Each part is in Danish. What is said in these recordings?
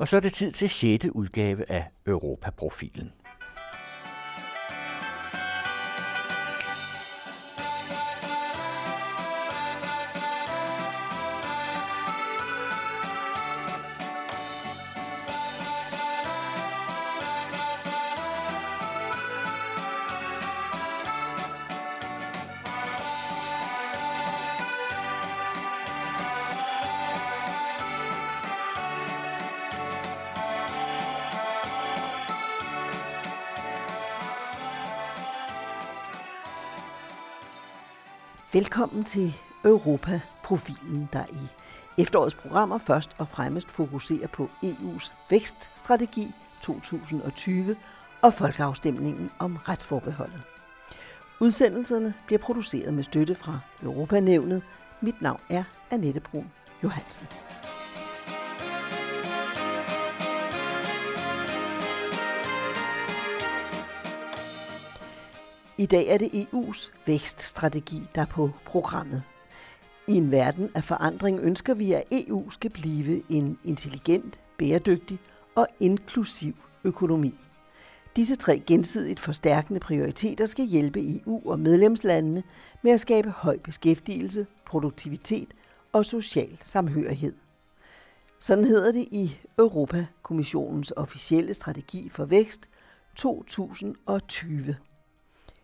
Og så er det tid til 6. udgave af Europaprofilen. Velkommen til Europa-profilen, der i efterårets programmer først og fremmest fokuserer på EU's vækststrategi 2020 og folkeafstemningen om retsforbeholdet. Udsendelserne bliver produceret med støtte fra Europanævnet. Mit navn er Annette Brun Johansen. I dag er det EU's vækststrategi, der er på programmet. I en verden af forandring ønsker vi, at EU skal blive en intelligent, bæredygtig og inklusiv økonomi. Disse tre gensidigt forstærkende prioriteter skal hjælpe EU og medlemslandene med at skabe høj beskæftigelse, produktivitet og social samhørighed. Sådan hedder det i Europakommissionens officielle strategi for vækst 2020.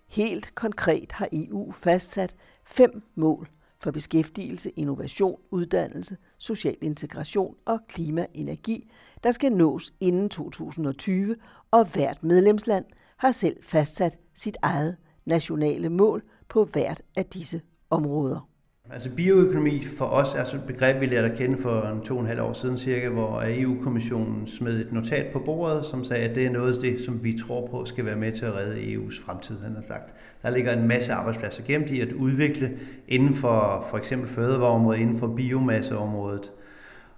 Helt konkret har EU fastsat fem mål for beskæftigelse, innovation, uddannelse, social integration og klimaenergi, der skal nås inden 2020, og hvert medlemsland har selv fastsat sit eget nationale mål på hvert af disse områder. Altså bioøkonomi for os er så et begreb, vi lærte at kende for en to og en halv år siden cirka, hvor EU-kommissionen smed et notat på bordet, som sagde, at det er noget af det, som vi tror på skal være med til at redde EU's fremtid, han har sagt. Der ligger en masse arbejdspladser gemt i at udvikle inden for for eksempel fødevareområdet, inden for biomasseområdet.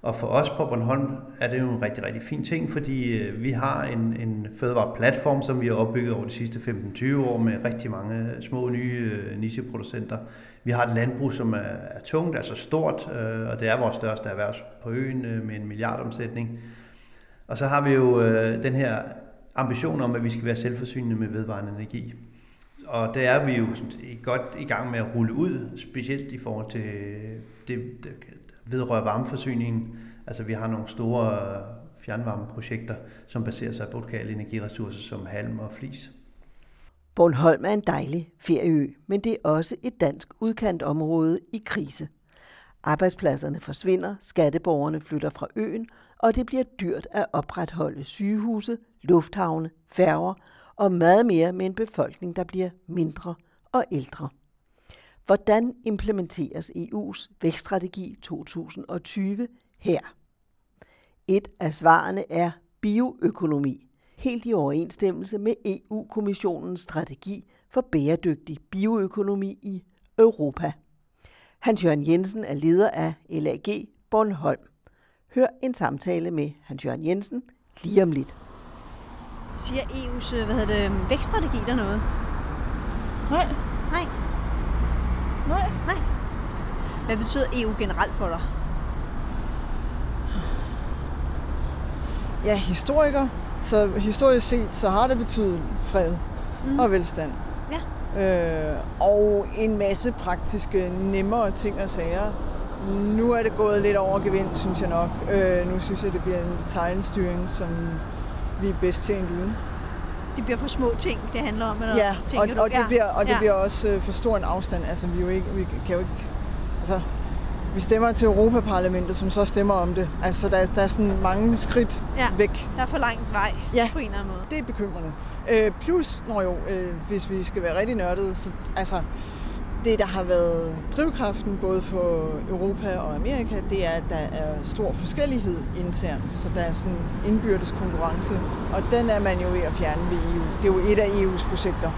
Og for os på Bornholm er det jo en rigtig, rigtig fin ting, fordi øh, vi har en, en fødevareplatform, som vi har opbygget over de sidste 15-20 år med rigtig mange øh, små nye øh, nicheproducenter. nicheproducenter. Vi har et landbrug, som er, er tungt, altså stort, øh, og det er vores største erhverv på øen øh, med en milliardomsætning. Og så har vi jo øh, den her ambition om, at vi skal være selvforsynende med vedvarende energi. Og det er vi jo godt i gang med at rulle ud, specielt i forhold til det, vedrører varmeforsyningen. Altså vi har nogle store øh, fjernvarmeprojekter, som baserer sig på lokale energiressourcer som halm og flis. Bornholm er en dejlig ferieø, men det er også et dansk udkantområde i krise. Arbejdspladserne forsvinder, skatteborgerne flytter fra øen, og det bliver dyrt at opretholde sygehuse, lufthavne, færger og meget mere med en befolkning, der bliver mindre og ældre. Hvordan implementeres EU's vækststrategi 2020 her? Et af svarene er bioøkonomi, helt i overensstemmelse med EU-kommissionens strategi for bæredygtig bioøkonomi i Europa. Hans Jørgen Jensen er leder af LAG Bornholm. Hør en samtale med Hans Jørgen Jensen lige om lidt. Siger EU's hvad hedder det, vækststrategi der noget? Nej. Nej. Nej. Nej. Hvad betyder EU generelt for dig? Ja, historiker. Så historisk set, så har det betydet fred mm. og velstand. Ja. Øh, og en masse praktiske, nemmere ting og sager. Nu er det gået lidt over gevind, synes jeg nok. Øh, nu synes jeg, det bliver en detaljstyring, som vi er bedst tjent uden det bliver for små ting, det handler om? Eller ja, og, du? og, det bliver, og det ja. bliver også øh, for stor en afstand. Altså, vi, jo ikke, vi kan jo ikke... Altså, vi stemmer til Europaparlamentet, som så stemmer om det. Altså, der, der er sådan mange skridt ja, væk. der er for langt vej ja, på en eller anden måde. det er bekymrende. Øh, plus, når jo, øh, hvis vi skal være rigtig nørdede, så altså, det, der har været drivkraften både for Europa og Amerika, det er, at der er stor forskellighed internt. Så der er sådan indbyrdes konkurrence, og den er man jo ved at fjerne ved EU. Det er jo et af EU's projekter.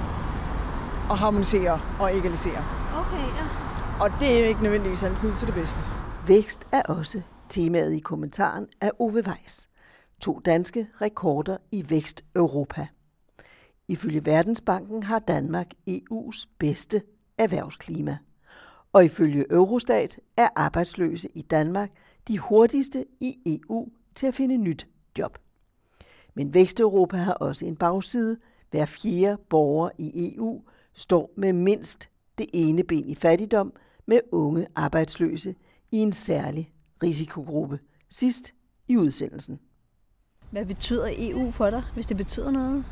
At harmonisere og egalisere. Okay, ja. Og det er ikke nødvendigvis altid til det bedste. Vækst er også temaet i kommentaren af Ove Weiss. To danske rekorder i Vækst Europa. Ifølge Verdensbanken har Danmark EU's bedste erhvervsklima. Og ifølge Eurostat er arbejdsløse i Danmark de hurtigste i EU til at finde nyt job. Men Vesteuropa har også en bagside. Hver fjerde borger i EU står med mindst det ene ben i fattigdom med unge arbejdsløse i en særlig risikogruppe. Sidst i udsendelsen. Hvad betyder EU for dig, hvis det betyder noget?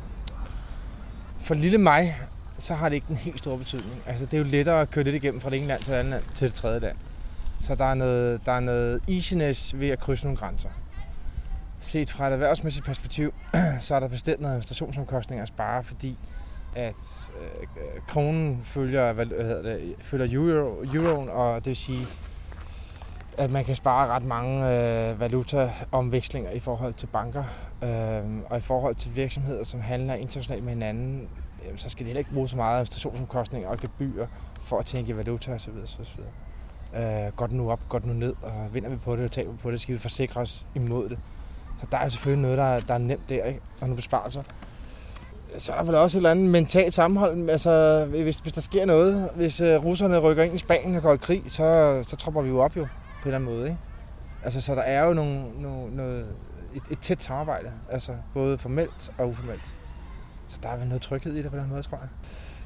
For lille mig, så har det ikke den helt store betydning. Altså, det er jo lettere at køre lidt igennem fra det ene land til det andet land til det tredje land. Så der er noget, der er noget easiness ved at krydse nogle grænser. Set fra et erhvervsmæssigt perspektiv, så er der bestemt noget administrationsomkostninger at spare, fordi at øh, kronen følger, hvad, hedder det, følger euro, euroen, og det vil sige, at man kan spare ret mange øh, valutaomvekslinger i forhold til banker. Øh, og i forhold til virksomheder, som handler internationalt med hinanden, øh, så skal de heller ikke bruge så meget administrationsomkostninger og gebyrer for at tænke i valuta osv. osv. Øh, går det nu op, går det nu ned, og vinder vi på det og taber på det, skal vi forsikre os imod det. Så der er selvfølgelig noget, der, der er nemt der, ikke? og nogle besparelser. Så er der vel også et eller andet mentalt sammenhold. Altså, hvis, hvis der sker noget, hvis øh, russerne rykker ind i Spanien og går i krig, så, så tropper vi jo op jo på en eller anden måde. Ikke? Altså, så der er jo nogle, nogle, noget, et, et tæt samarbejde, altså både formelt og uformelt. Så der er vel noget tryghed i det på den måde, tror jeg.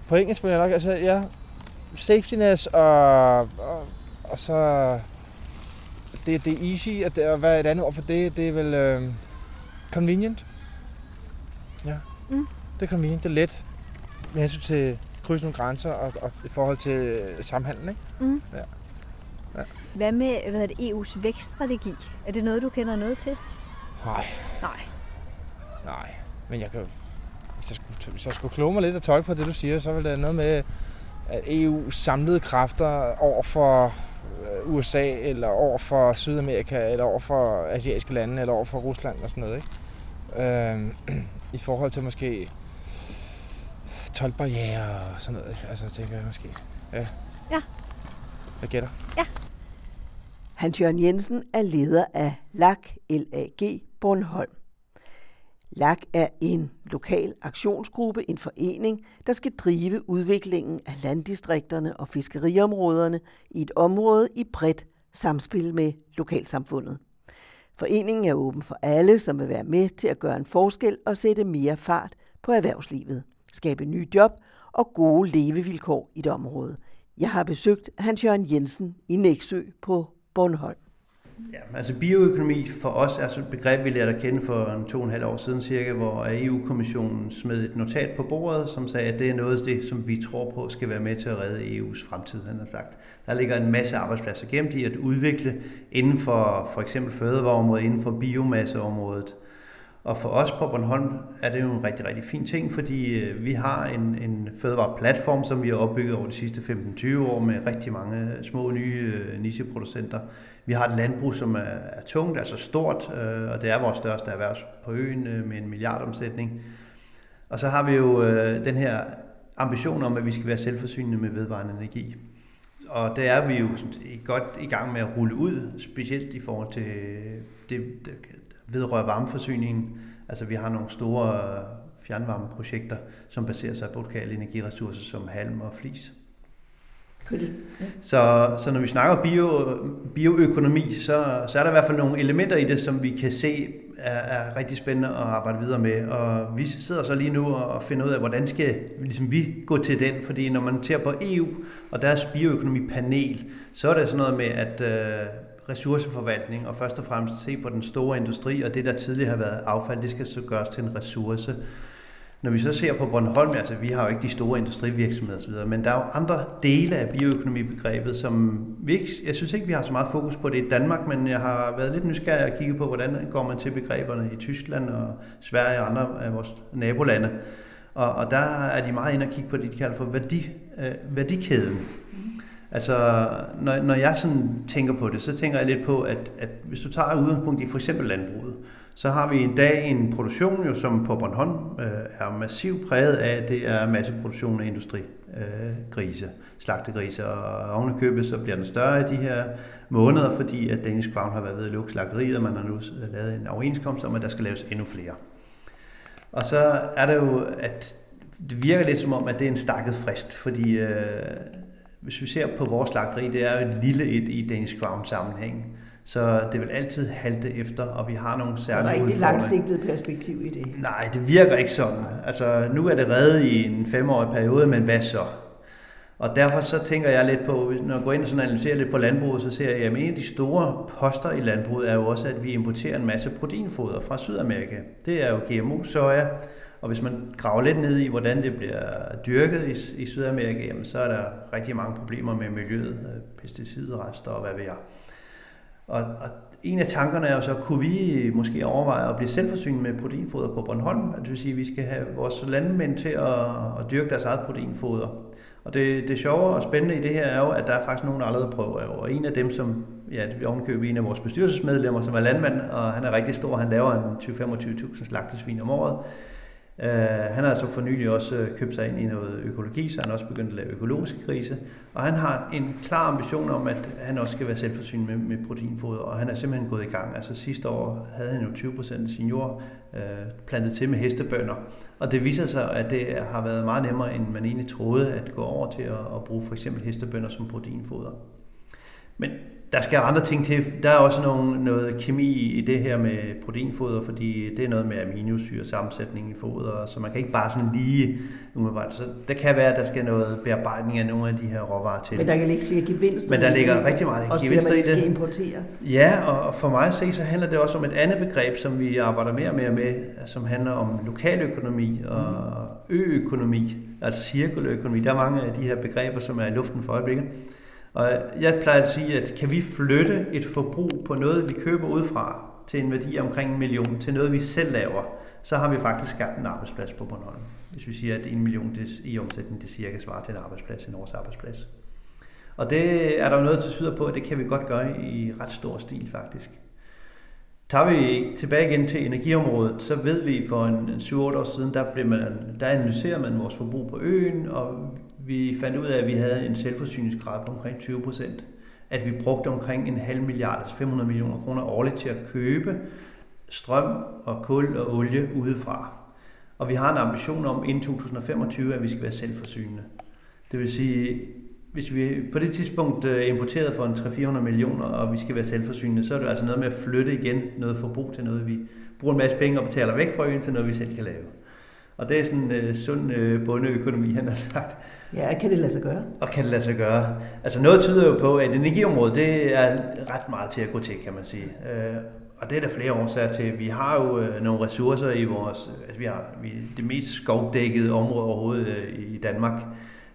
På engelsk vil jeg nok, altså ja, safetyness og, og, og så det, det er easy, og, det, og hvad er et andet ord for det? Det er vel øh, convenient. Ja, mm det er convenient, det er let med hensyn til krydse nogle grænser og, og i forhold til samhandlen, ikke? Mm. Ja. Ja. Hvad med hvad er det, EU's vækststrategi? Er det noget, du kender noget til? Nej. Nej. Nej, men jeg kan hvis jeg skulle, hvis jeg skulle kloge mig lidt og tolke på det, du siger, så vil det noget med, at EU samlede kræfter over for øh, USA, eller over for Sydamerika, eller over for asiatiske lande, eller over for Rusland og sådan noget, ikke? Øhm, I forhold til måske tolvbarriere og sådan noget, altså tænker jeg måske. Ja. Ja. Jeg gætter. Ja. Hans Jørgen Jensen er leder af LAG, LAG Bornholm. LAG er en lokal aktionsgruppe, en forening, der skal drive udviklingen af landdistrikterne og fiskeriområderne i et område i bredt samspil med lokalsamfundet. Foreningen er åben for alle, som vil være med til at gøre en forskel og sætte mere fart på erhvervslivet, skabe nye job og gode levevilkår i et område. Jeg har besøgt Hans Jørgen Jensen i Næksø på Bornholm. Ja, altså bioøkonomi for os er et begreb, vi lærte at kende for en to og en halv år siden cirka, hvor EU-kommissionen smed et notat på bordet, som sagde, at det er noget af det, som vi tror på skal være med til at redde EU's fremtid, han har sagt. Der ligger en masse arbejdspladser gemt i at udvikle inden for for eksempel fødevareområdet, inden for biomasseområdet, og for os på Bornholm er det jo en rigtig, rigtig fin ting, fordi øh, vi har en, en fødevareplatform, som vi har opbygget over de sidste 15-20 år med rigtig mange små nye øh, nicheproducenter. Vi har et landbrug, som er, er tungt, altså stort, øh, og det er vores største erhverv på øen med en milliardomsætning. Og så har vi jo den her ambition om, at vi skal være selvforsynende med vedvarende energi. Og det er vi jo godt i gang med at rulle ud, specielt i forhold til det, vedrører varmeforsyningen. Altså vi har nogle store øh, fjernvarmeprojekter, som baserer sig på lokale energiressourcer som halm og flis. Så, så når vi snakker bio, bioøkonomi, så, så er der i hvert fald nogle elementer i det, som vi kan se er, er rigtig spændende at arbejde videre med. Og vi sidder så lige nu og finder ud af, hvordan skal ligesom vi gå til den. Fordi når man ser på EU og deres bioøkonomipanel, så er det sådan noget med, at øh, ressourceforvaltning, og først og fremmest se på den store industri, og det, der tidligere har været affald, det skal så gøres til en ressource. Når vi så ser på Bornholm, altså vi har jo ikke de store industrivirksomheder osv., men der er jo andre dele af bioøkonomibegrebet, som vi ikke, jeg synes ikke, vi har så meget fokus på det i Danmark, men jeg har været lidt nysgerrig at kigge på, hvordan går man til begreberne i Tyskland og Sverige og andre af vores nabolande. Og, og der er de meget inde og kigge på det, de kalder for værdi, øh, værdikæden. Altså, når, når jeg sådan tænker på det, så tænker jeg lidt på, at, at hvis du tager udgangspunkt i for eksempel landbruget, så har vi en dag en produktion, jo, som på Bornholm øh, er massivt præget af, at det er masseproduktion af industrigrise, øh, slagtegrise, og ovenikøbet så bliver den større i de her måneder, fordi at Danish Crown har været ved at lukke slagteriet, og man har nu lavet en overenskomst om, at der skal laves endnu flere. Og så er det jo, at det virker lidt som om, at det er en stakket frist, fordi øh, hvis vi ser på vores slagteri, det er jo et lille et i Danish Crown sammenhæng. Så det vil altid halte efter, og vi har nogle særlige Så der er ikke det udfordringer. langsigtede perspektiv i det. Nej, det virker ikke sådan. Altså, nu er det reddet i en femårig periode, men hvad så? Og derfor så tænker jeg lidt på, når jeg går ind og sådan analyserer lidt på landbruget, så ser jeg, at en af de store poster i landbruget er jo også, at vi importerer en masse proteinfoder fra Sydamerika. Det er jo GMO-soja, og hvis man graver lidt ned i, hvordan det bliver dyrket i, i Sydamerika, jamen, så er der rigtig mange problemer med miljøet, øh, pesticidrester og hvad ved jeg. Og, og en af tankerne er jo så, kunne vi måske overveje at blive selvforsynet med proteinfoder på Bornholm? Det vil sige, at vi skal have vores landmænd til at, at dyrke deres eget proteinfoder. Og det, det sjove og spændende i det her er jo, at der er faktisk nogen, der allerede prøver. Og en af dem, som ja, vi ovenkøber en af vores bestyrelsesmedlemmer, som er landmand, og han er rigtig stor, han laver en 20-25.000 slagtesvin om året. Uh, han har så for nylig også øh, købt sig ind i noget økologi, så han er også begyndt at lave økologiske grise. Og han har en klar ambition om, at han også skal være selvforsynet med, med proteinfoder, og han er simpelthen gået i gang. Altså sidste år havde han jo 20 procent af sin jord øh, plantet til med hestebønder. Og det viser sig, at det har været meget nemmere, end man egentlig troede, at gå over til at, at bruge for eksempel hestebønder som proteinfoder. Men der skal andre ting til. Der er også nogle, noget kemi i det her med proteinfoder, fordi det er noget med aminosyre sammensætning i foder, så man kan ikke bare sådan lige umiddelbart. Så det kan være, at der skal noget bearbejdning af nogle af de her råvarer til. Men der kan ligge flere gevinster Men der i ligger rigtig meget Også gevinster det, i man ikke det. skal importere. Ja, og for mig at se, så handler det også om et andet begreb, som vi arbejder mere og mere med, som handler om lokaløkonomi og øøkonomi, altså cirkuløkonomi. Der er mange af de her begreber, som er i luften for øjeblikket. Og jeg plejer at sige, at kan vi flytte et forbrug på noget, vi køber udefra, til en værdi omkring en million, til noget, vi selv laver, så har vi faktisk skabt en arbejdsplads på Bornholm. Hvis vi siger, at en million i omsætning, det cirka svarer til en arbejdsplads, en års arbejdsplads. Og det er der jo noget, der tyder på, at det kan vi godt gøre i ret stor stil faktisk. Tager vi tilbage igen til energiområdet, så ved vi for en, en 7-8 år siden, der, blev man, der analyserer man vores forbrug på øen, og vi fandt ud af, at vi havde en selvforsyningsgrad på omkring 20 procent. At vi brugte omkring en halv milliard, altså 500 millioner kroner årligt til at købe strøm og kul og olie udefra. Og vi har en ambition om inden 2025, at vi skal være selvforsynende. Det vil sige, hvis vi på det tidspunkt øh, importerede for en 300-400 millioner, og vi skal være selvforsynende, så er det altså noget med at flytte igen noget forbrug til noget, vi bruger en masse penge og betaler væk fra øen, til noget, vi selv kan lave. Og det er sådan en uh, sund uh, bundeøkonomi, han har sagt. Ja, kan det lade sig gøre? Og kan det lade sig gøre. Altså noget tyder jo på, at energiområdet, det er ret meget til at gå til, kan man sige. Uh, og det er der flere årsager til. Vi har jo uh, nogle ressourcer i vores, altså vi har vi, det mest skovdækkede område overhovedet uh, i Danmark.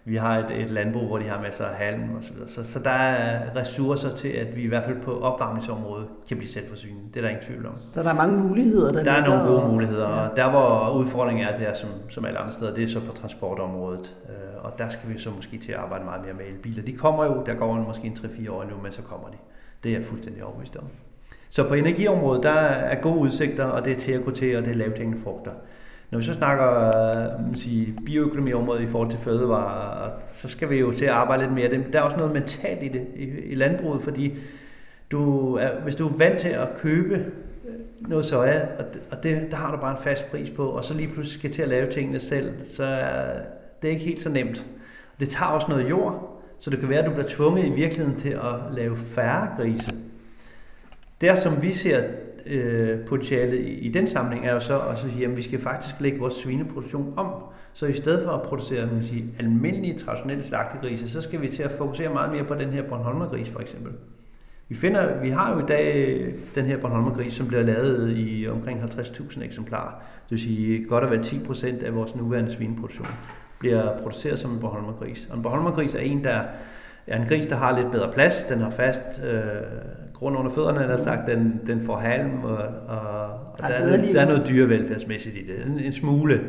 Vi har et, et landbrug, hvor de har masser af halm og så videre. Så, så der er ressourcer til, at vi i hvert fald på opvarmningsområdet kan blive selvforsynende. Det er der ingen tvivl om. Så der er mange muligheder, der Der er nogle gode og- muligheder, Ja. og der hvor udfordringen er, det er som, som alle andre steder, det er så på transportområdet. Øh, Og der skal vi så måske til at arbejde meget mere med elbiler. De kommer jo, der går måske en 3-4 år nu, men så kommer de. Det er jeg fuldstændig overbevist om. Så på energiområdet, der er gode udsigter, og det er til at gå til, og det er lavt hængende frugter. Når vi så snakker øh, man sige, bioøkonomiområdet i forhold til fødevarer, så skal vi jo til at arbejde lidt mere. Der er også noget mentalt i det i, i landbruget, fordi du er, hvis du er vant til at købe øh, noget soja, og, det, og det, der har du bare en fast pris på, og så lige pludselig skal til at lave tingene selv, så er det er ikke helt så nemt. Det tager også noget jord, så det kan være, at du bliver tvunget i virkeligheden til at lave færre grise. Der som vi ser øh, potentialet i, i den samling er jo så at sige, at vi skal faktisk lægge vores svineproduktion om. Så i stedet for at producere man sige, almindelige traditionelle slagtegrise, så skal vi til at fokusere meget mere på den her Bornholmergris for eksempel. Vi, finder, vi har jo i dag øh, den her Bornholmergris, som bliver lavet i omkring 50.000 eksemplarer. Det vil sige godt og vel 10 procent af vores nuværende svineproduktion bliver produceret som en Bornholmergris. Og en Bornholmergris er en, der er en gris, der har lidt bedre plads. Den har fast øh, grund under fødderne, der sagt. Den, den får halm, og, og, og Der der, er er, noget- der er noget dyrevelfærdsmæssigt i det. En, en smule.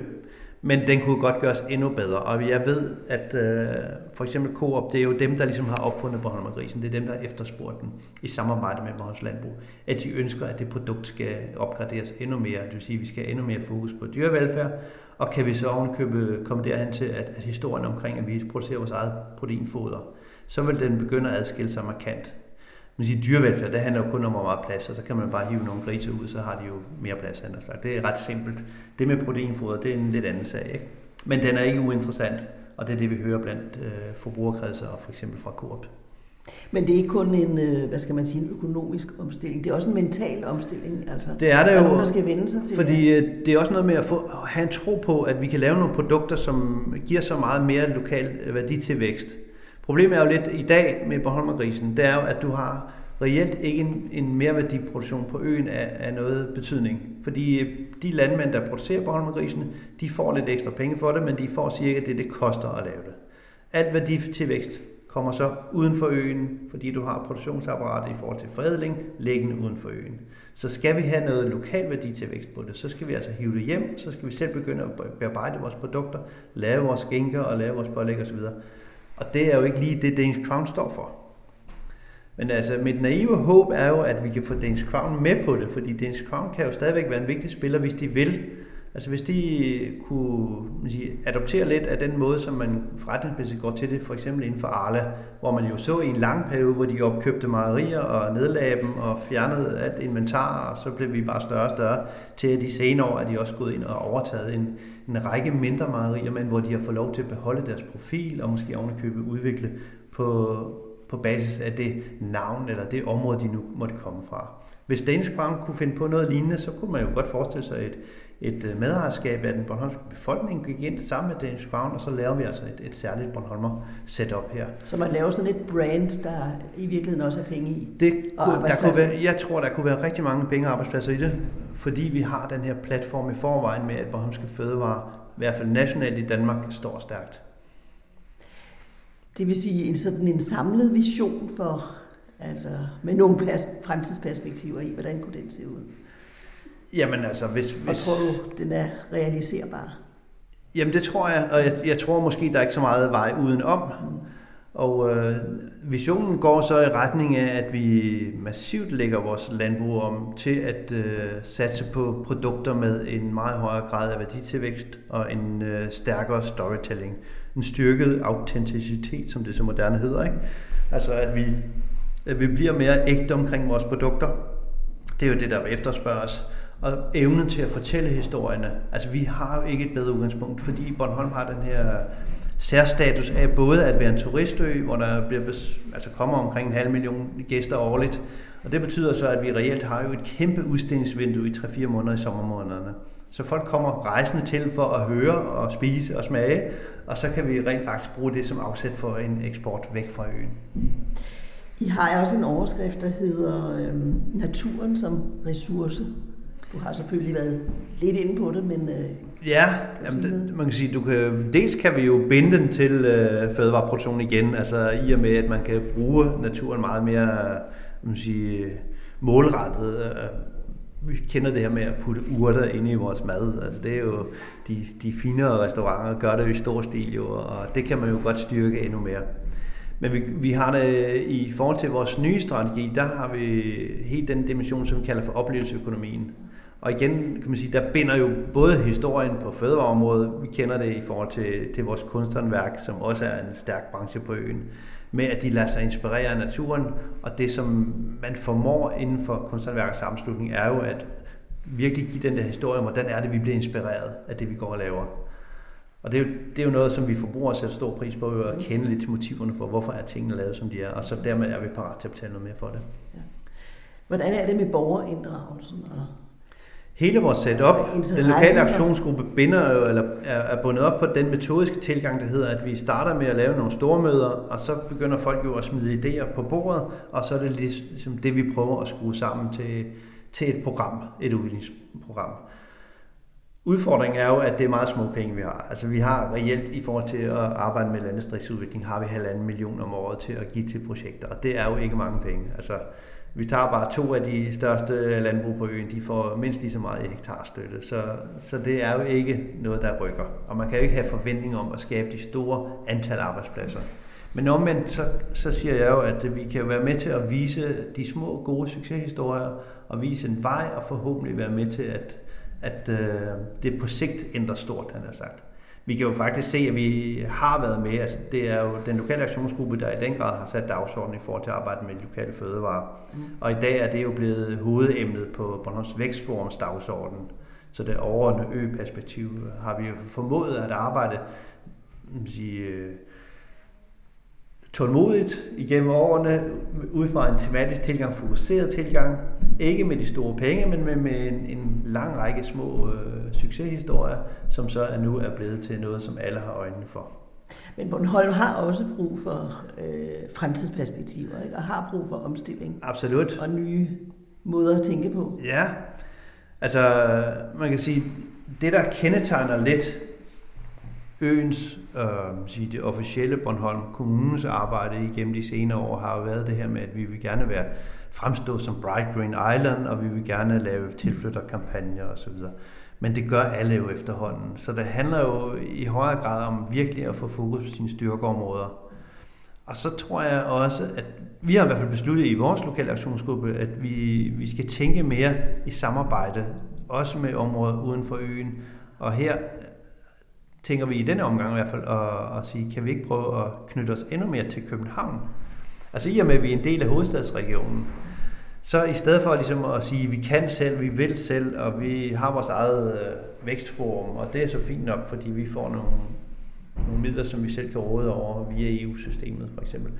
Men den kunne godt gøres endnu bedre. Og jeg ved, at øh, for eksempel Coop, det er jo dem, der ligesom har opfundet Bornholmergrisen. Det er dem, der har efterspurgt den i samarbejde med Bornholms Landbrug. At de ønsker, at det produkt skal opgraderes endnu mere. Det vil sige, at vi skal have endnu mere fokus på dyrevelfærd. Og kan vi så ovenikøbet komme derhen til, at, at historien omkring, at vi producerer vores eget proteinfoder, så vil den begynde at adskille sig markant. Man siger, dyrevelfærd, det handler jo kun om, hvor meget plads, og så kan man bare hive nogle grise ud, så har de jo mere plads, har sagt. Det er ret simpelt. Det med proteinfoder, det er en lidt anden sag, ikke? Men den er ikke uinteressant, og det er det, vi hører blandt øh, forbrugerkredser og for eksempel fra Coop. Men det er ikke kun en, øh, hvad skal man sige, en økonomisk omstilling, det er også en mental omstilling. Altså, det er det jo, nogen, der skal vende sig til fordi det. det er også noget med at, få, at have en tro på, at vi kan lave nogle produkter, som giver så meget mere lokal værditilvækst. Problemet er jo lidt i dag med Bornholmergrisen, det er jo, at du har reelt ikke en, en merværdiproduktion på øen af, af noget betydning. Fordi øh, de landmænd, der producerer Bornholmergrisen, de får lidt ekstra penge for det, men de får cirka det, det koster at lave det. Alt værditilvækst kommer så uden for øen, fordi du har produktionsapparatet i forhold til forædling, liggende uden for øen. Så skal vi have noget lokal værdi til vækst på det, så skal vi altså hive det hjem, så skal vi selv begynde at bearbejde vores produkter, lave vores skinker og lave vores pålæg osv. Og det er jo ikke lige det, Danish Crown står for. Men altså, mit naive håb er jo, at vi kan få Danish Crown med på det, fordi Danish Crown kan jo stadigvæk være en vigtig spiller, hvis de vil. Altså hvis de kunne man sige, adoptere lidt af den måde, som man forretningsmæssigt går til det, for eksempel inden for Arla, hvor man jo så i en lang periode, hvor de opkøbte mejerier og nedlagde dem og fjernede alt inventar, og så blev vi bare større og større, til at de senere år er de også gået ind og overtaget en, en række mindre mejerier, men hvor de har fået lov til at beholde deres profil og måske ovenikøbet udvikle på, på basis af det navn eller det område, de nu måtte komme fra. Hvis Danish Crown kunne finde på noget lignende, så kunne man jo godt forestille sig et, et øh, medejerskab af den bornholmske befolkning, gik ind sammen med Danish Crown, og så laver vi altså et, et særligt Bornholmer setup her. Så man laver sådan et brand, der i virkeligheden også er penge i? Det kunne, der kunne være, jeg tror, der kunne være rigtig mange penge og arbejdspladser i det, fordi vi har den her platform i forvejen med, at Bornholmske Fødevare, i hvert fald nationalt i Danmark, står stærkt. Det vil sige en sådan en samlet vision for, altså med nogle fremtidsperspektiver i, hvordan kunne den se ud? Jamen altså, hvis... hvis... Og tror du, den er realiserbar? Jamen det tror jeg, og jeg, jeg tror måske, der er ikke så meget vej udenom. Mm. Og øh, visionen går så i retning af, at vi massivt lægger vores landbrug om til at øh, satse på produkter med en meget højere grad af værditilvækst og en øh, stærkere storytelling. En styrket autenticitet, som det så moderne hedder. Ikke? Altså at vi, at vi bliver mere ægte omkring vores produkter. Det er jo det, der efterspørges og evnen til at fortælle historierne. Altså vi har jo ikke et bedre udgangspunkt, fordi Bornholm har den her særstatus af både at være en turistø, hvor der bliver, altså kommer omkring en halv million gæster årligt, og det betyder så, at vi reelt har jo et kæmpe udstillingsvindue i 3-4 måneder i sommermånederne. Så folk kommer rejsende til for at høre og spise og smage, og så kan vi rent faktisk bruge det som afsæt for en eksport væk fra øen. I har også en overskrift, der hedder øhm, naturen som ressource. Du har selvfølgelig været lidt inde på det, men... Øh, ja, jamen, det, man kan sige, du kan, dels kan vi jo binde den til øh, fødevareproduktion igen, altså i og med, at man kan bruge naturen meget mere man sige, målrettet. Øh, vi kender det her med at putte urter ind i vores mad. Altså det er jo de, de finere restauranter gør det i stor stil jo, og det kan man jo godt styrke endnu mere. Men vi, vi har det i forhold til vores nye strategi, der har vi helt den dimension, som vi kalder for oplevelseøkonomien. Og igen, kan man sige, der binder jo både historien på fødevareområdet, vi kender det i forhold til, til vores kunsthåndværk, som også er en stærk branche på øen, med at de lader sig inspirere af naturen, og det som man formår inden for kunsthåndværkets sammenslutning, er jo at virkelig give den der historie om, hvordan er det, vi bliver inspireret af det, vi går og laver. Og det er, jo, det er jo noget, som vi forbrugere sætter stor pris på, at kende lidt til motiverne for, hvorfor er tingene lavet, som de er, og så dermed er vi parat til at betale noget mere for det. Ja. Hvordan er det med borgerinddragelsen og Hele vores setup, den lokale aktionsgruppe binder jo, eller er bundet op på den metodiske tilgang, der hedder, at vi starter med at lave nogle store møder, og så begynder folk jo at smide idéer på bordet, og så er det ligesom det, vi prøver at skrue sammen til, til et program, et udviklingsprogram. Udfordringen er jo, at det er meget små penge, vi har. Altså vi har reelt i forhold til at arbejde med landdistriktsudvikling, har vi halvanden million om året til at give til projekter, og det er jo ikke mange penge. Altså vi tager bare to af de største landbrug på øen, de får mindst lige så meget i hektarstøtte, så, så det er jo ikke noget, der rykker. Og man kan jo ikke have forventning om at skabe de store antal arbejdspladser. Men omvendt, så, så siger jeg jo, at vi kan være med til at vise de små, gode succeshistorier, og vise en vej, og forhåbentlig være med til, at, at øh, det på sigt ændrer stort, han har sagt vi kan jo faktisk se, at vi har været med. Altså, det er jo den lokale aktionsgruppe, der i den grad har sat dagsordenen i forhold til at arbejde med lokale fødevarer. Mm. Og i dag er det jo blevet hovedemnet på Bornholms Vækstforums dagsorden. Så det overordnede ø-perspektiv har vi jo formået at arbejde sige, tålmodigt igennem årene, ud fra en tematisk tilgang, fokuseret tilgang, ikke med de store penge, men med, med en, en lang række små øh, succeshistorier, som så er nu er blevet til noget, som alle har øjnene for. Men Bornholm har også brug for øh, fremtidsperspektiver, ikke? og har brug for omstilling. Absolut. Og nye måder at tænke på. Ja, altså man kan sige, det der kendetegner lidt øens, øh, sige det officielle Bornholm Kommunes arbejde igennem de senere år har jo været det her med, at vi vil gerne være fremstå som Bright Green Island, og vi vil gerne lave tilflytterkampagner osv. Men det gør alle jo efterhånden. Så det handler jo i højere grad om virkelig at få fokus på sine styrkeområder. Og så tror jeg også, at vi har i hvert fald besluttet i vores lokale aktionsgruppe, at vi, vi skal tænke mere i samarbejde, også med områder uden for øen. Og her tænker vi i denne omgang i hvert fald at, at sige, kan vi ikke prøve at knytte os endnu mere til København? Altså i og med, at vi er en del af hovedstadsregionen, så i stedet for ligesom at sige, at vi kan selv, vi vil selv, og vi har vores eget øh, vækstforum, og det er så fint nok, fordi vi får nogle, nogle midler, som vi selv kan råde over via EU-systemet for eksempel.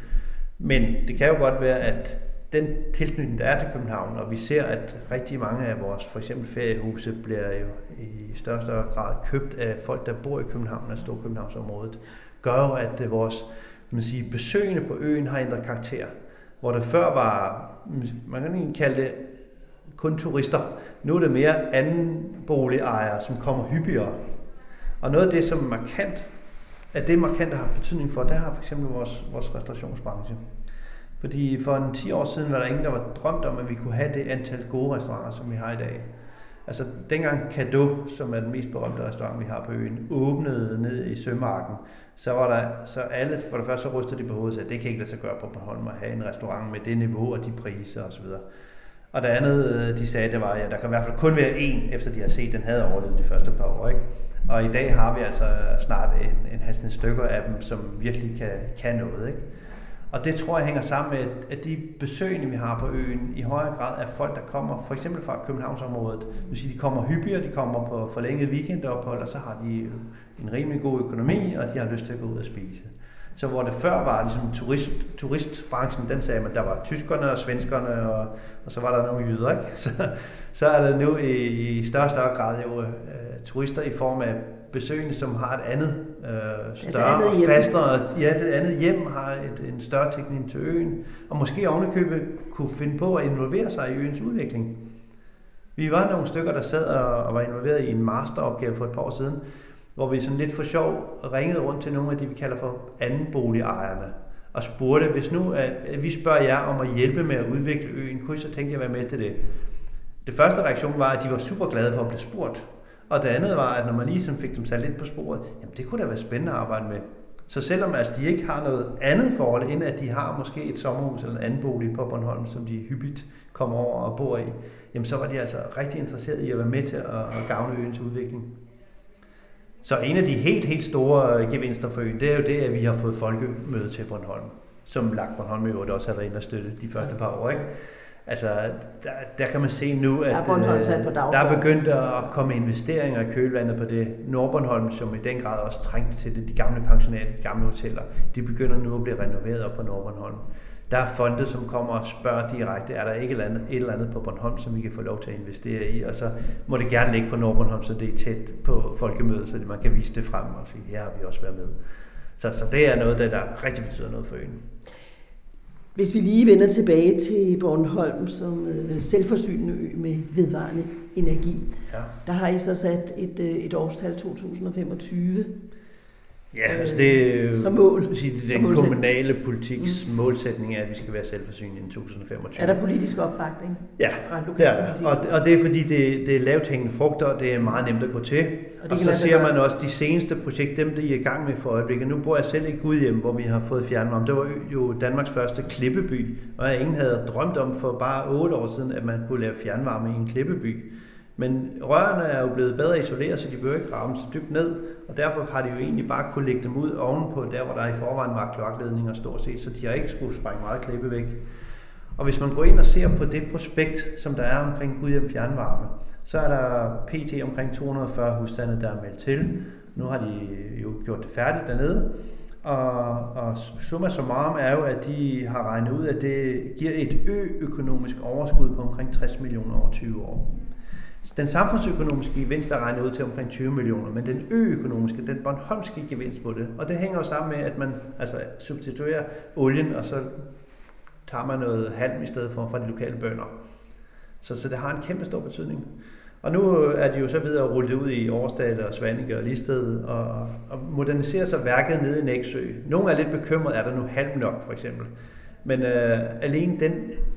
Men det kan jo godt være, at den tilknytning, der er til København, og vi ser, at rigtig mange af vores for eksempel feriehuse bliver jo i større og grad købt af folk, der bor i København, og Storkøbenhavnsområdet, gør jo, at øh, vores man siger, besøgende på øen har ændret karakter. Hvor det før var, man kan ikke kalde det kun turister. Nu er det mere anden boligejere, som kommer hyppigere. Og noget af det, som markant, at det markant har betydning for, det har for eksempel vores, vores restaurationsbranche. Fordi for en 10 år siden var der ingen, der var drømt om, at vi kunne have det antal gode restauranter, som vi har i dag. Altså dengang Kado, som er den mest berømte restaurant, vi har på øen, åbnede ned i Sømarken, så var der, så alle, for det første så rystede de på hovedet, at det kan ikke lade sig gøre på Bornholm at have en restaurant med det niveau og de priser osv. Og det andet, øh, de sagde, det var, at ja, der kan i hvert fald kun være én, efter de har set, den havde overlevet de første par år. Ikke? Og i dag har vi altså snart en, en halv stykker af dem, som virkelig kan, kan noget. Ikke? Og det tror jeg hænger sammen med, at de besøgende, vi har på øen, i højere grad er folk, der kommer for eksempel fra Københavnsområdet. Det vil sige, de kommer hyppigere, de kommer på forlænget weekendophold, og så har de en rimelig god økonomi, og de har lyst til at gå ud og spise. Så hvor det før var ligesom turist, turistbranchen, den sagde man, der var tyskerne og svenskerne, og, og så var der nogle jyder, ikke? Så, så er der nu i, i større og større grad jo uh, turister i form af besøgende, som har et andet øh, større og fastere, ja, det andet hjem har et, en større teknik til øen, og måske ovenikøbet kunne finde på at involvere sig i øens udvikling. Vi var nogle stykker, der sad og, og var involveret i en masteropgave for et par år siden, hvor vi sådan lidt for sjov ringede rundt til nogle af de, vi kalder for andenboligejerne, og spurgte, hvis nu at vi spørger jer om at hjælpe med at udvikle øen, kunne I så tænke jer at være med til det? Det første reaktion var, at de var super glade for at blive spurgt. Og det andet var, at når man ligesom fik dem sat lidt på sporet, jamen det kunne da være spændende at arbejde med. Så selvom altså, de ikke har noget andet forhold, end at de har måske et sommerhus eller en anden bolig på Bornholm, som de hyppigt kommer over og bor i, jamen så var de altså rigtig interesserede i at være med til at, at gavne øens udvikling. Så en af de helt, helt store gevinster for øen, det er jo det, at vi har fået folkemøde til Bornholm, som lagt Bornholm i også har været inde og støtte de første par år. Ikke? Altså, der, der kan man se nu, at der er, øh, der er begyndt at komme investeringer i kølvandet på det. Nordbornholm, som i den grad også trængt til det, de gamle pensionater, de gamle hoteller, de begynder nu at blive renoveret op på Nordbornholm. Der er fonde, som kommer og spørger direkte, er der ikke et eller, andet, et eller andet på Bornholm, som vi kan få lov til at investere i, og så må det gerne ligge på Nordbornholm, så det er tæt på folkemødet, så man kan vise det frem og sige, her har vi også været med. Så, så det er noget, der, der rigtig betyder noget for øen. Hvis vi lige vender tilbage til Bornholm som øh, selvforsynende ø med vedvarende energi, ja. der har I så sat et, øh, et årstal 2025. Ja, altså det øh, som mål. Sige, det den kommunale politiks mm. målsætning er, at vi skal være selvforsynende i 2025. Er der politisk opbakning? Ja, det er der. Og, og det er fordi, det, det er lavt hængende frugter, og det er meget nemt at gå til. Og, og så ser man også de seneste projekter, dem der I er i gang med for øjeblikket. Nu bor jeg selv i Gudhjem, hvor vi har fået fjernvarme. Det var jo Danmarks første klippeby, og ingen havde drømt om for bare otte år siden, at man kunne lave fjernvarme i en klippeby. Men rørene er jo blevet bedre isoleret, så de behøver ikke grave så dybt ned, og derfor har de jo egentlig bare kunne lægge dem ud ovenpå, der hvor der i forvejen var kloakledninger stort set, så de har ikke skulle sprænge meget klippe væk. Og hvis man går ind og ser på det prospekt, som der er omkring Gudhjem Fjernvarme, så er der pt. omkring 240 husstande, der er meldt til. Nu har de jo gjort det færdigt dernede, Og, og summa summarum er jo, at de har regnet ud, at det giver et ø-økonomisk overskud på omkring 60 millioner over 20 år. Den samfundsøkonomiske gevinst er regnet ud til omkring 20 millioner, men den ø-økonomiske, den Bornholmske gevinst på det, og det hænger jo sammen med, at man altså, substituerer olien, og så tager man noget halm i stedet for fra de lokale bønder. Så, så det har en kæmpe stor betydning. Og nu er de jo så videre at rulle det ud i Årsdal og Svanike og Listed og, og moderniserer sig værket nede i Næksø. Nogle er lidt bekymrede, er der nu halm nok for eksempel. Men øh, alene den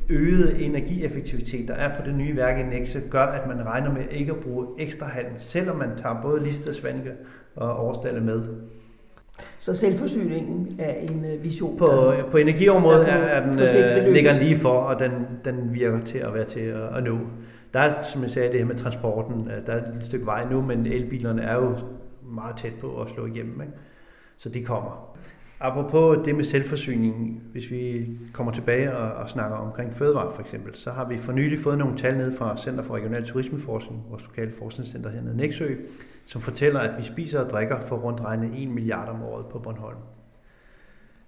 øgede energieffektivitet, der er på det nye værk i Næksø, gør, at man regner med ikke at bruge ekstra halm, selvom man tager både Listed, Svanike og Årsdal med. Så selvforsyningen er en øh, vision? På, der, på energiområdet der er den, øh, ligger lige for, og den, den virker til at være til at, at nå. Der er, som jeg sagde, det her med transporten, der er et stykke vej nu, men elbilerne er jo meget tæt på at slå igennem. Ikke? Så de kommer. Apropos det med selvforsyning, hvis vi kommer tilbage og, og snakker omkring fødevare for eksempel, så har vi for nylig fået nogle tal ned fra Center for Regional Turismeforskning, vores lokale forskningscenter hernede i Næksø, som fortæller, at vi spiser og drikker for rundt regnet 1 milliard om året på Bornholm.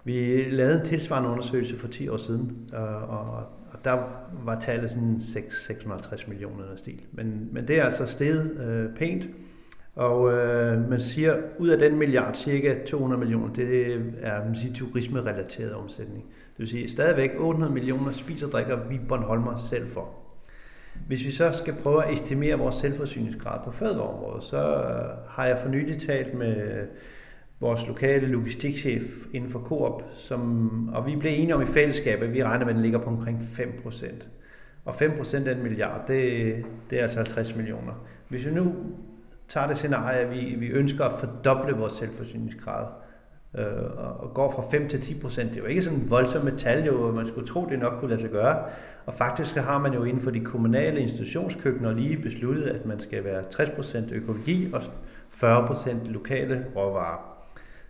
Vi lavede en tilsvarende undersøgelse for 10 år siden, og, og, og der var tallet sådan 6, 650 millioner stil. Men, men det er altså steget øh, pænt, og øh, man siger, ud af den milliard, cirka 200 millioner, det er man siger, turisme-relateret omsætning. Det vil sige, stadigvæk 800 millioner spiser og drikker vi Bornholmer selv for. Hvis vi så skal prøve at estimere vores selvforsyningsgrad på fødevareområdet, så øh, har jeg for nylig talt med vores lokale logistikchef inden for Coop, som, og vi blev enige om i fællesskab, at vi regner med, at den ligger på omkring 5%. Og 5% af en milliard, det, det er altså 50 millioner. Hvis vi nu tager det scenarie, at vi, vi ønsker at fordoble vores selvforsyningsgrad, øh, og går fra 5 til 10 procent. Det er jo ikke sådan en voldsom tal, jo, hvor man skulle tro, det nok kunne lade sig gøre. Og faktisk har man jo inden for de kommunale institutionskøkkener lige besluttet, at man skal være 60 procent økologi og 40 procent lokale råvarer.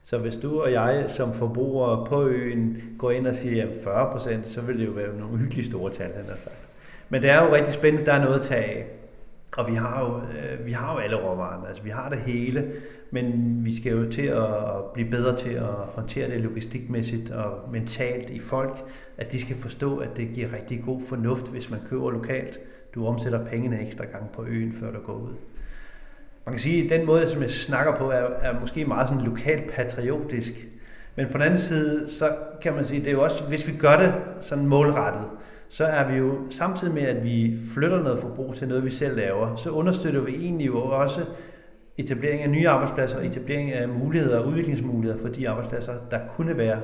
Så hvis du og jeg som forbrugere på øen går ind og siger 40 procent, så vil det jo være nogle hyggelige store tal, han har sagt. Men det er jo rigtig spændende, der er noget at tage af. Og vi har jo, øh, vi har jo alle råvarerne, altså vi har det hele, men vi skal jo til at blive bedre til at håndtere det logistikmæssigt og mentalt i folk, at de skal forstå, at det giver rigtig god fornuft, hvis man køber lokalt. Du omsætter pengene ekstra gang på øen, før du går ud. Man kan sige, at den måde, som jeg snakker på, er, er måske meget sådan lokalt patriotisk. Men på den anden side, så kan man sige, det er jo også, hvis vi gør det sådan målrettet, så er vi jo samtidig med, at vi flytter noget forbrug til noget, vi selv laver, så understøtter vi egentlig jo også etablering af nye arbejdspladser og etablering af muligheder og udviklingsmuligheder for de arbejdspladser, der kunne være.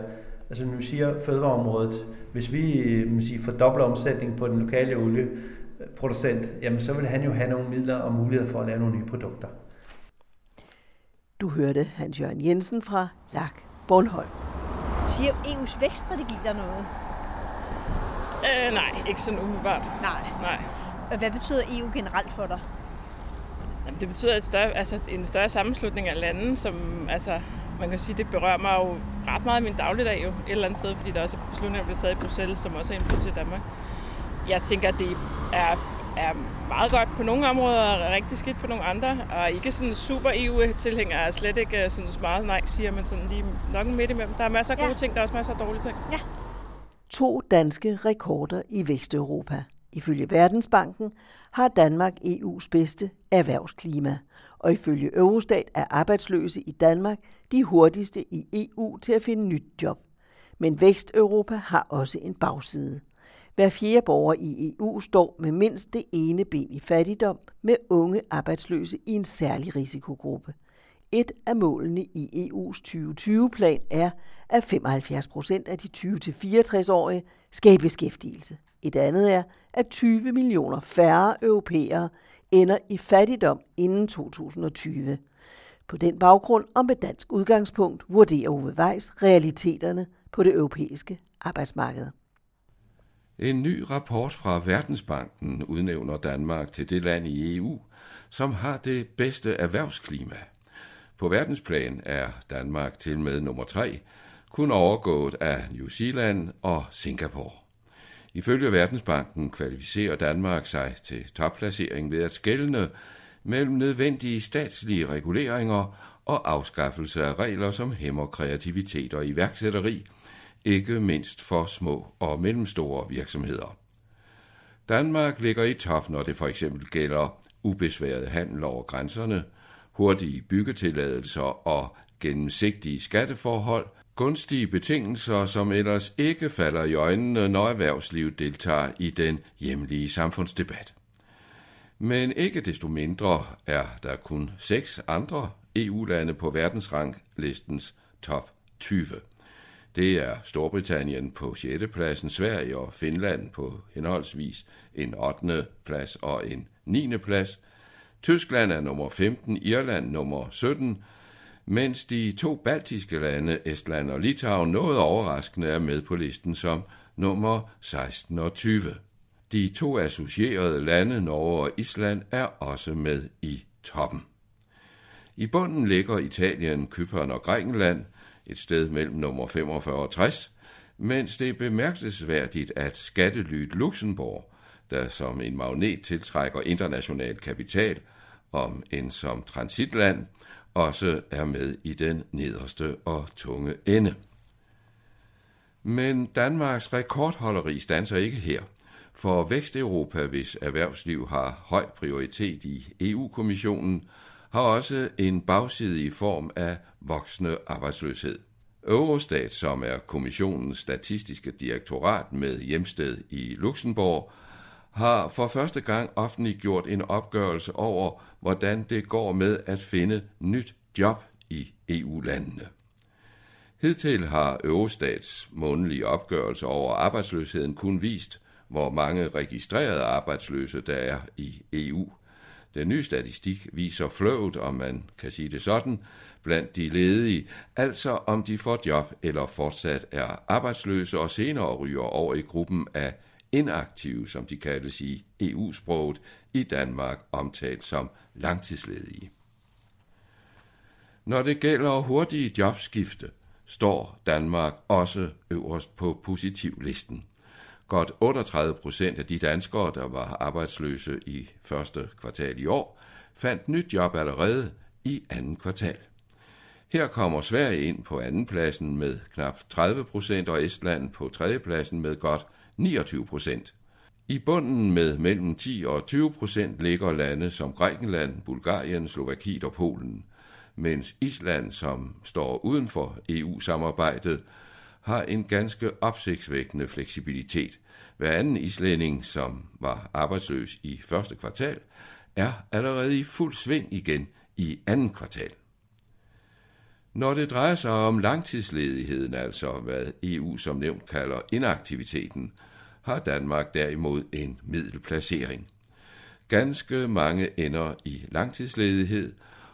Altså når vi siger fødevareområdet, hvis vi man siger, fordobler omsætningen på den lokale olieproducent, jamen så vil han jo have nogle midler og muligheder for at lave nogle nye produkter. Du hørte Hans-Jørgen Jensen fra LAK Bornholm. Siger EU's vækststrategi der noget? Øh, nej, ikke sådan umiddelbart. Nej. nej. Hvad betyder EU generelt for dig? Jamen, det betyder et større, altså, en større sammenslutning af lande, som altså, man kan sige, det berører mig jo ret meget i min dagligdag jo, et eller andet sted, fordi der også er beslutninger, der bliver taget i Bruxelles, som også er indflydelse i Danmark. Jeg tænker, at det er, er meget godt på nogle områder, og rigtig skidt på nogle andre, og ikke sådan super EU-tilhænger er slet ikke sådan meget nej, siger man sådan lige nok midt imellem. Der er masser af gode ja. ting, der er også masser af dårlige ting. Ja to danske rekorder i Vesteuropa. Ifølge Verdensbanken har Danmark EU's bedste erhvervsklima, og ifølge Eurostat er arbejdsløse i Danmark de hurtigste i EU til at finde nyt job. Men Væksteuropa har også en bagside. Hver fjerde borger i EU står med mindst det ene ben i fattigdom med unge arbejdsløse i en særlig risikogruppe. Et af målene i EU's 2020-plan er, at 75 procent af de 20-64-årige skal i beskæftigelse. Et andet er, at 20 millioner færre europæere ender i fattigdom inden 2020. På den baggrund og med dansk udgangspunkt vurderer Ove Weiss realiteterne på det europæiske arbejdsmarked. En ny rapport fra Verdensbanken udnævner Danmark til det land i EU, som har det bedste erhvervsklima. På verdensplan er Danmark til med nummer tre, kun overgået af New Zealand og Singapore. Ifølge Verdensbanken kvalificerer Danmark sig til topplacering ved at skælne mellem nødvendige statslige reguleringer og afskaffelse af regler, som hæmmer kreativitet og iværksætteri, ikke mindst for små og mellemstore virksomheder. Danmark ligger i top, når det for eksempel gælder ubesværet handel over grænserne, hurtige byggetilladelser og gennemsigtige skatteforhold, gunstige betingelser, som ellers ikke falder i øjnene, når erhvervslivet deltager i den hjemlige samfundsdebat. Men ikke desto mindre er der kun seks andre EU-lande på verdensranglistens top 20. Det er Storbritannien på 6. pladsen, Sverige og Finland på henholdsvis en 8. plads og en 9. plads. Tyskland er nummer 15, Irland nummer 17, mens de to baltiske lande, Estland og Litauen, noget overraskende er med på listen som nummer 16 og 20. De to associerede lande, Norge og Island, er også med i toppen. I bunden ligger Italien, Kypern og Grækenland, et sted mellem nummer 45 og 60, mens det er bemærkelsesværdigt, at skattelyt Luxembourg, der som en magnet tiltrækker international kapital, om en som transitland, også er med i den nederste og tunge ende. Men Danmarks rekordholderi standser ikke her, for Væksteuropa, hvis erhvervsliv har høj prioritet i EU-kommissionen, har også en bagside i form af voksende arbejdsløshed. Eurostat, som er kommissionens statistiske direktorat med hjemsted i Luxembourg, har for første gang offentliggjort en opgørelse over, hvordan det går med at finde nyt job i EU-landene. Hidtil har Eurostats månedlige opgørelse over arbejdsløsheden kun vist, hvor mange registrerede arbejdsløse der er i EU. Den nye statistik viser fløvet, om man kan sige det sådan, blandt de ledige, altså om de får job eller fortsat er arbejdsløse og senere ryger over i gruppen af inaktive, som de kaldes i EU-sproget, i Danmark omtalt som langtidsledige. Når det gælder hurtige jobskifte, står Danmark også øverst på positivlisten. Godt 38 procent af de danskere, der var arbejdsløse i første kvartal i år, fandt nyt job allerede i anden kvartal. Her kommer Sverige ind på andenpladsen med knap 30 procent og Estland på tredjepladsen med godt 29 procent. I bunden med mellem 10 og 20 procent ligger lande som Grækenland, Bulgarien, Slovakiet og Polen, mens Island, som står uden for EU-samarbejdet, har en ganske opsigtsvækkende fleksibilitet. Hver anden islænding, som var arbejdsløs i første kvartal, er allerede i fuld sving igen i anden kvartal. Når det drejer sig om langtidsledigheden, altså hvad EU som nævnt kalder inaktiviteten, har Danmark derimod en middelplacering. Ganske mange ender i langtidsledighed,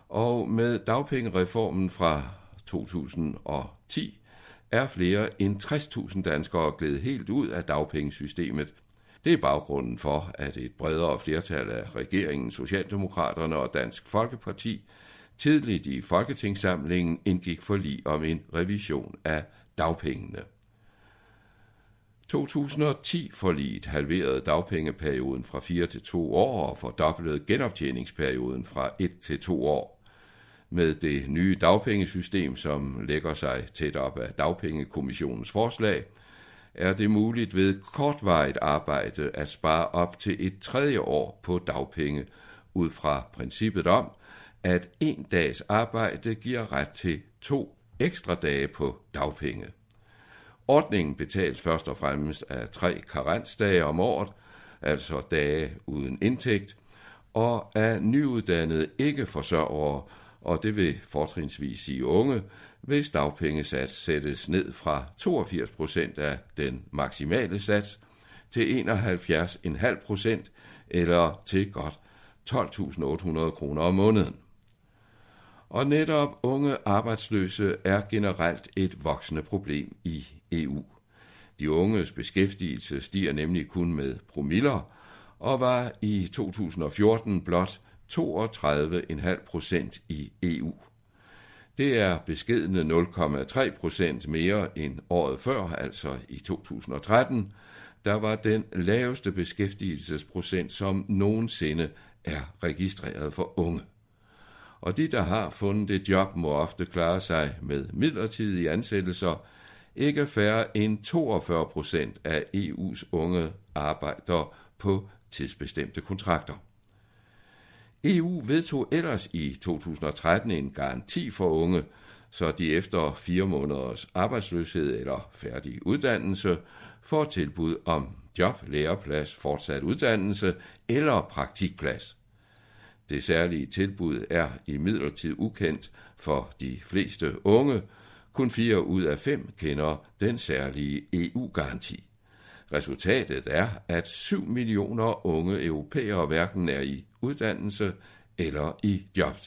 og med dagpengereformen fra 2010 er flere end 60.000 danskere glædet helt ud af dagpengesystemet. Det er baggrunden for, at et bredere flertal af regeringen, Socialdemokraterne og Dansk Folkeparti tidligt i Folketingssamlingen indgik forlig om en revision af dagpengene. 2010-forliget halverede dagpengeperioden fra 4 til 2 år og fordoblede genoptjeningsperioden fra 1 til 2 år. Med det nye dagpengesystem, som lægger sig tæt op af dagpengekommissionens forslag, er det muligt ved kortvarigt arbejde at spare op til et tredje år på dagpenge, ud fra princippet om, at en dags arbejde giver ret til to ekstra dage på dagpenge. Ordningen betales først og fremmest af tre karensdage om året, altså dage uden indtægt, og af nyuddannede ikke-forsørgere, og det vil fortrinsvis sige unge, hvis dagpengesats sættes ned fra 82% af den maksimale sats til 71,5% eller til godt 12.800 kroner om måneden. Og netop unge arbejdsløse er generelt et voksende problem i EU. De unges beskæftigelse stiger nemlig kun med promiller, og var i 2014 blot 32,5 procent i EU. Det er beskedende 0,3 procent mere end året før, altså i 2013, der var den laveste beskæftigelsesprocent, som nogensinde er registreret for unge. og de, der har fundet et job, må ofte klare sig med midlertidige ansættelser. Ikke færre end 42 procent af EU's unge arbejder på tidsbestemte kontrakter. EU vedtog ellers i 2013 en garanti for unge, så de efter fire måneders arbejdsløshed eller færdig uddannelse får tilbud om job, læreplads, fortsat uddannelse eller praktikplads. Det særlige tilbud er imidlertid ukendt for de fleste unge. Kun fire ud af fem kender den særlige EU-garanti. Resultatet er, at 7 millioner unge europæere hverken er i uddannelse eller i job.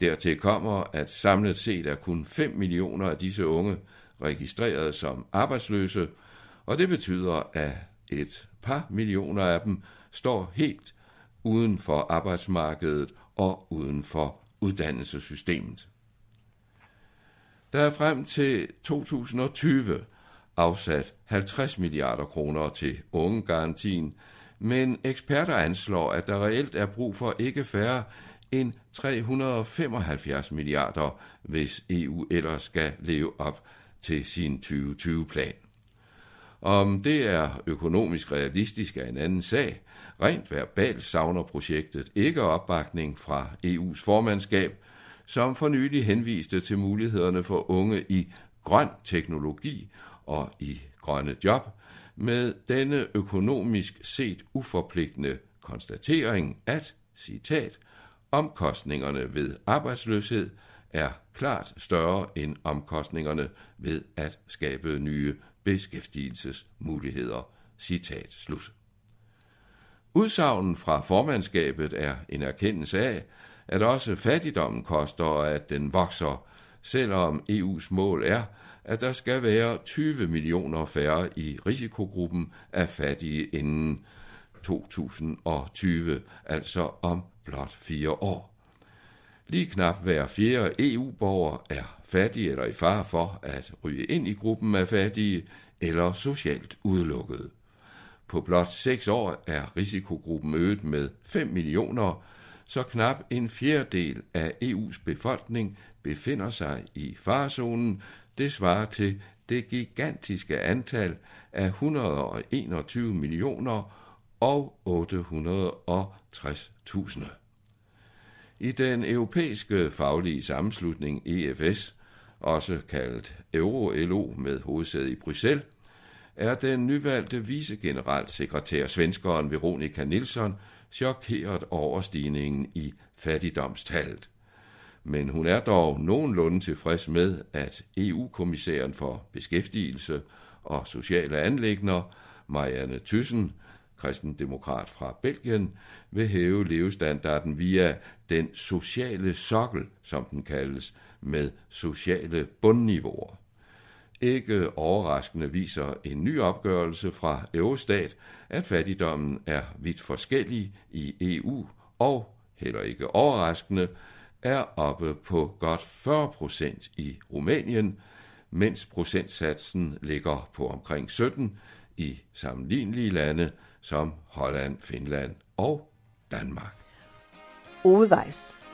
Dertil kommer, at samlet set er kun 5 millioner af disse unge registreret som arbejdsløse, og det betyder, at et par millioner af dem står helt uden for arbejdsmarkedet og uden for uddannelsessystemet. Der er frem til 2020 afsat 50 milliarder kroner til ungegarantien, men eksperter anslår, at der reelt er brug for ikke færre end 375 milliarder, hvis EU ellers skal leve op til sin 2020-plan. Om det er økonomisk realistisk er en anden sag. Rent verbalt savner projektet ikke opbakning fra EU's formandskab, som for nylig henviste til mulighederne for unge i grøn teknologi og i grønne job, med denne økonomisk set uforpligtende konstatering, at, citat, omkostningerne ved arbejdsløshed er klart større end omkostningerne ved at skabe nye beskæftigelsesmuligheder. Citat slut. Udsagnen fra formandskabet er en erkendelse af, at også fattigdommen koster og at den vokser, selvom EU's mål er, at der skal være 20 millioner færre i risikogruppen af fattige inden 2020, altså om blot fire år. Lige knap hver fjerde EU-borger er fattig eller i fare for at ryge ind i gruppen af fattige eller socialt udelukket. På blot seks år er risikogruppen øget med 5 millioner, så knap en fjerdedel af EU's befolkning befinder sig i farezonen. Det svarer til det gigantiske antal af 121 millioner og 860.000. I den europæiske faglige sammenslutning EFS, også kaldet Euro-LO med hovedsæde i Bruxelles, er den nyvalgte vicegeneralsekretær svenskeren Veronika Nilsson chokeret over stigningen i fattigdomstallet. Men hun er dog nogenlunde tilfreds med, at EU-kommissæren for beskæftigelse og sociale anlægner, Marianne Thyssen, kristendemokrat fra Belgien, vil hæve levestandarden via den sociale sokkel, som den kaldes, med sociale bundniveauer. Ikke overraskende viser en ny opgørelse fra Eurostat, at fattigdommen er vidt forskellig i EU, og heller ikke overraskende, er oppe på godt 40 procent i Rumænien, mens procentsatsen ligger på omkring 17 i sammenlignelige lande som Holland, Finland og Danmark. Udvejs.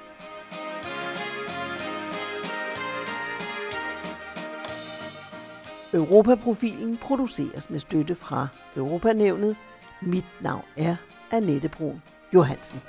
Europaprofilen produceres med støtte fra Europanævnet. Mit navn er Annette Brun Johansen.